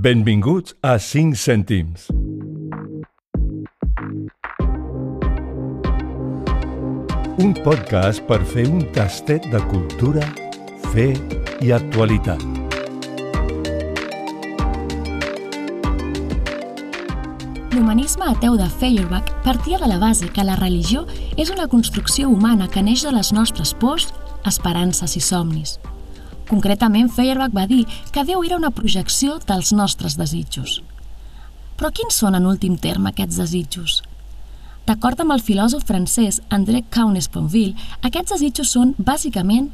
Benvinguts a 5 cèntims. Un podcast per fer un tastet de cultura, fe i actualitat. L'humanisme ateu de Feuerbach partia de la base que la religió és una construcció humana que neix de les nostres pors, esperances i somnis. Concretament, Feuerbach va dir que Déu era una projecció dels nostres desitjos. Però quins són, en últim terme, aquests desitjos? D'acord amb el filòsof francès André Kaunes-Ponville, aquests desitjos són, bàsicament,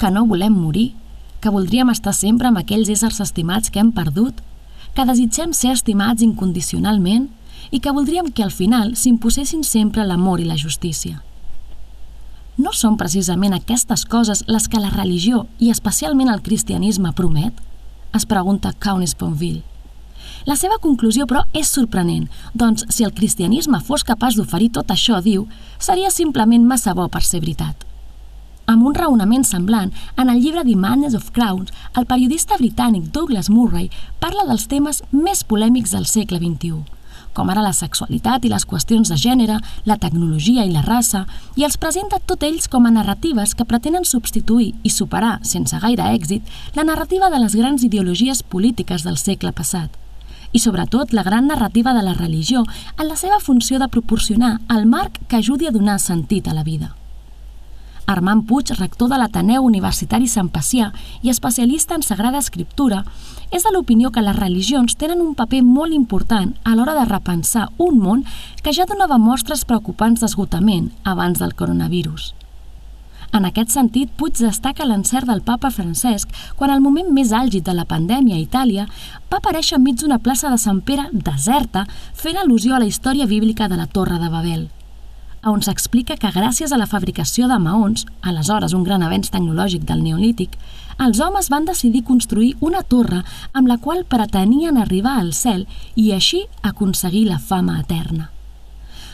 que no volem morir, que voldríem estar sempre amb aquells éssers estimats que hem perdut, que desitgem ser estimats incondicionalment i que voldríem que al final s'imposessin sempre l'amor i la justícia. No són precisament aquestes coses les que la religió, i especialment el cristianisme, promet? Es pregunta Kaunis Ponville. La seva conclusió, però, és sorprenent, doncs si el cristianisme fos capaç d'oferir tot això, diu, seria simplement massa bo per ser veritat. Amb un raonament semblant, en el llibre The Madness of Crowns, el periodista britànic Douglas Murray parla dels temes més polèmics del segle XXI, com ara la sexualitat i les qüestions de gènere, la tecnologia i la raça, i els presenta tot ells com a narratives que pretenen substituir i superar, sense gaire èxit, la narrativa de les grans ideologies polítiques del segle passat i sobretot la gran narrativa de la religió en la seva funció de proporcionar el marc que ajudi a donar sentit a la vida. Armand Puig, rector de l'Ateneu Universitari Sant Pacià i especialista en Sagrada Escriptura, és de l'opinió que les religions tenen un paper molt important a l'hora de repensar un món que ja donava mostres preocupants d'esgotament abans del coronavirus. En aquest sentit, Puig destaca l'encert del papa Francesc quan al moment més àlgid de la pandèmia a Itàlia va aparèixer enmig d'una plaça de Sant Pere deserta fent al·lusió a la història bíblica de la Torre de Babel on s'explica que gràcies a la fabricació de maons, aleshores un gran avenç tecnològic del neolític, els homes van decidir construir una torre amb la qual pretenien arribar al cel i així aconseguir la fama eterna.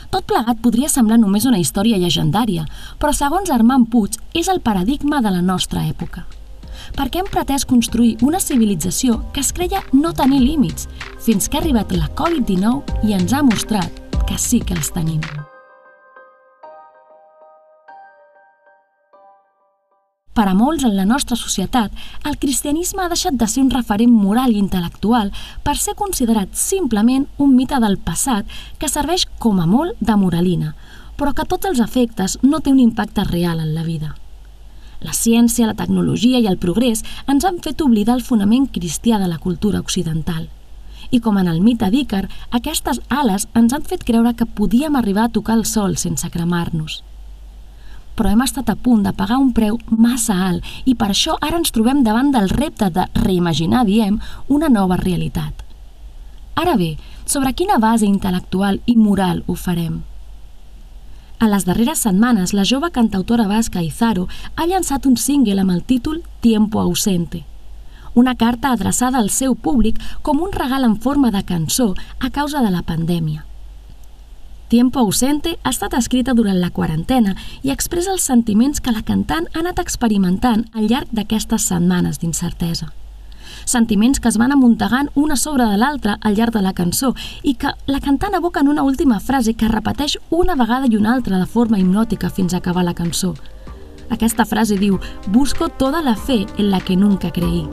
Tot plegat podria semblar només una història llegendària, però segons Armand Puig és el paradigma de la nostra època. Perquè hem pretès construir una civilització que es creia no tenir límits, fins que ha arribat la Covid-19 i ens ha mostrat que sí que els tenim. Per a molts en la nostra societat, el cristianisme ha deixat de ser un referent moral i intel·lectual per ser considerat simplement un mite del passat que serveix com a molt de moralina, però que a tots els efectes no té un impacte real en la vida. La ciència, la tecnologia i el progrés ens han fet oblidar el fonament cristià de la cultura occidental. I com en el mite d'Ícar, aquestes ales ens han fet creure que podíem arribar a tocar el sol sense cremar-nos però hem estat a punt de pagar un preu massa alt i per això ara ens trobem davant del repte de reimaginar, diem, una nova realitat. Ara bé, sobre quina base intel·lectual i moral ho farem? A les darreres setmanes, la jove cantautora basca Izaro ha llançat un single amb el títol Tiempo ausente, una carta adreçada al seu públic com un regal en forma de cançó a causa de la pandèmia. Tiempo ausente ha estat escrita durant la quarantena i expressa els sentiments que la cantant ha anat experimentant al llarg d'aquestes setmanes d'incertesa. Sentiments que es van amuntegant una sobre de l'altra al llarg de la cançó i que la cantant evoca en una última frase que repeteix una vegada i una altra de forma hipnòtica fins a acabar la cançó. Aquesta frase diu «Busco toda la fe en la que nunca creí»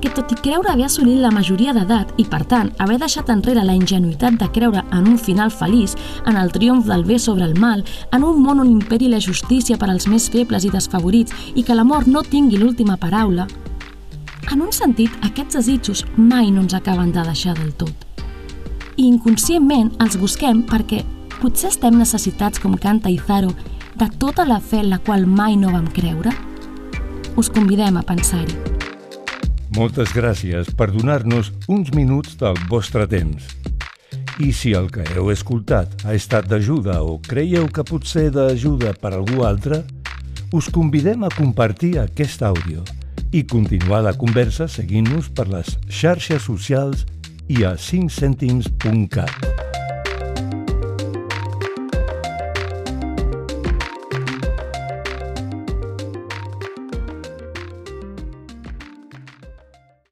perquè tot i creure haver assolit la majoria d'edat i, per tant, haver deixat enrere la ingenuïtat de creure en un final feliç, en el triomf del bé sobre el mal, en un món on imperi la justícia per als més febles i desfavorits i que l'amor no tingui l'última paraula, en un sentit, aquests desitjos mai no ens acaben de deixar del tot. I inconscientment els busquem perquè potser estem necessitats, com canta Izaro, de tota la fe en la qual mai no vam creure? Us convidem a pensar-hi. Moltes gràcies per donar-nos uns minuts del vostre temps. I si el que heu escoltat ha estat d'ajuda o creieu que pot ser d'ajuda per algú altre, us convidem a compartir aquest àudio i continuar la conversa seguint-nos per les xarxes socials i a 5cèntims.cat.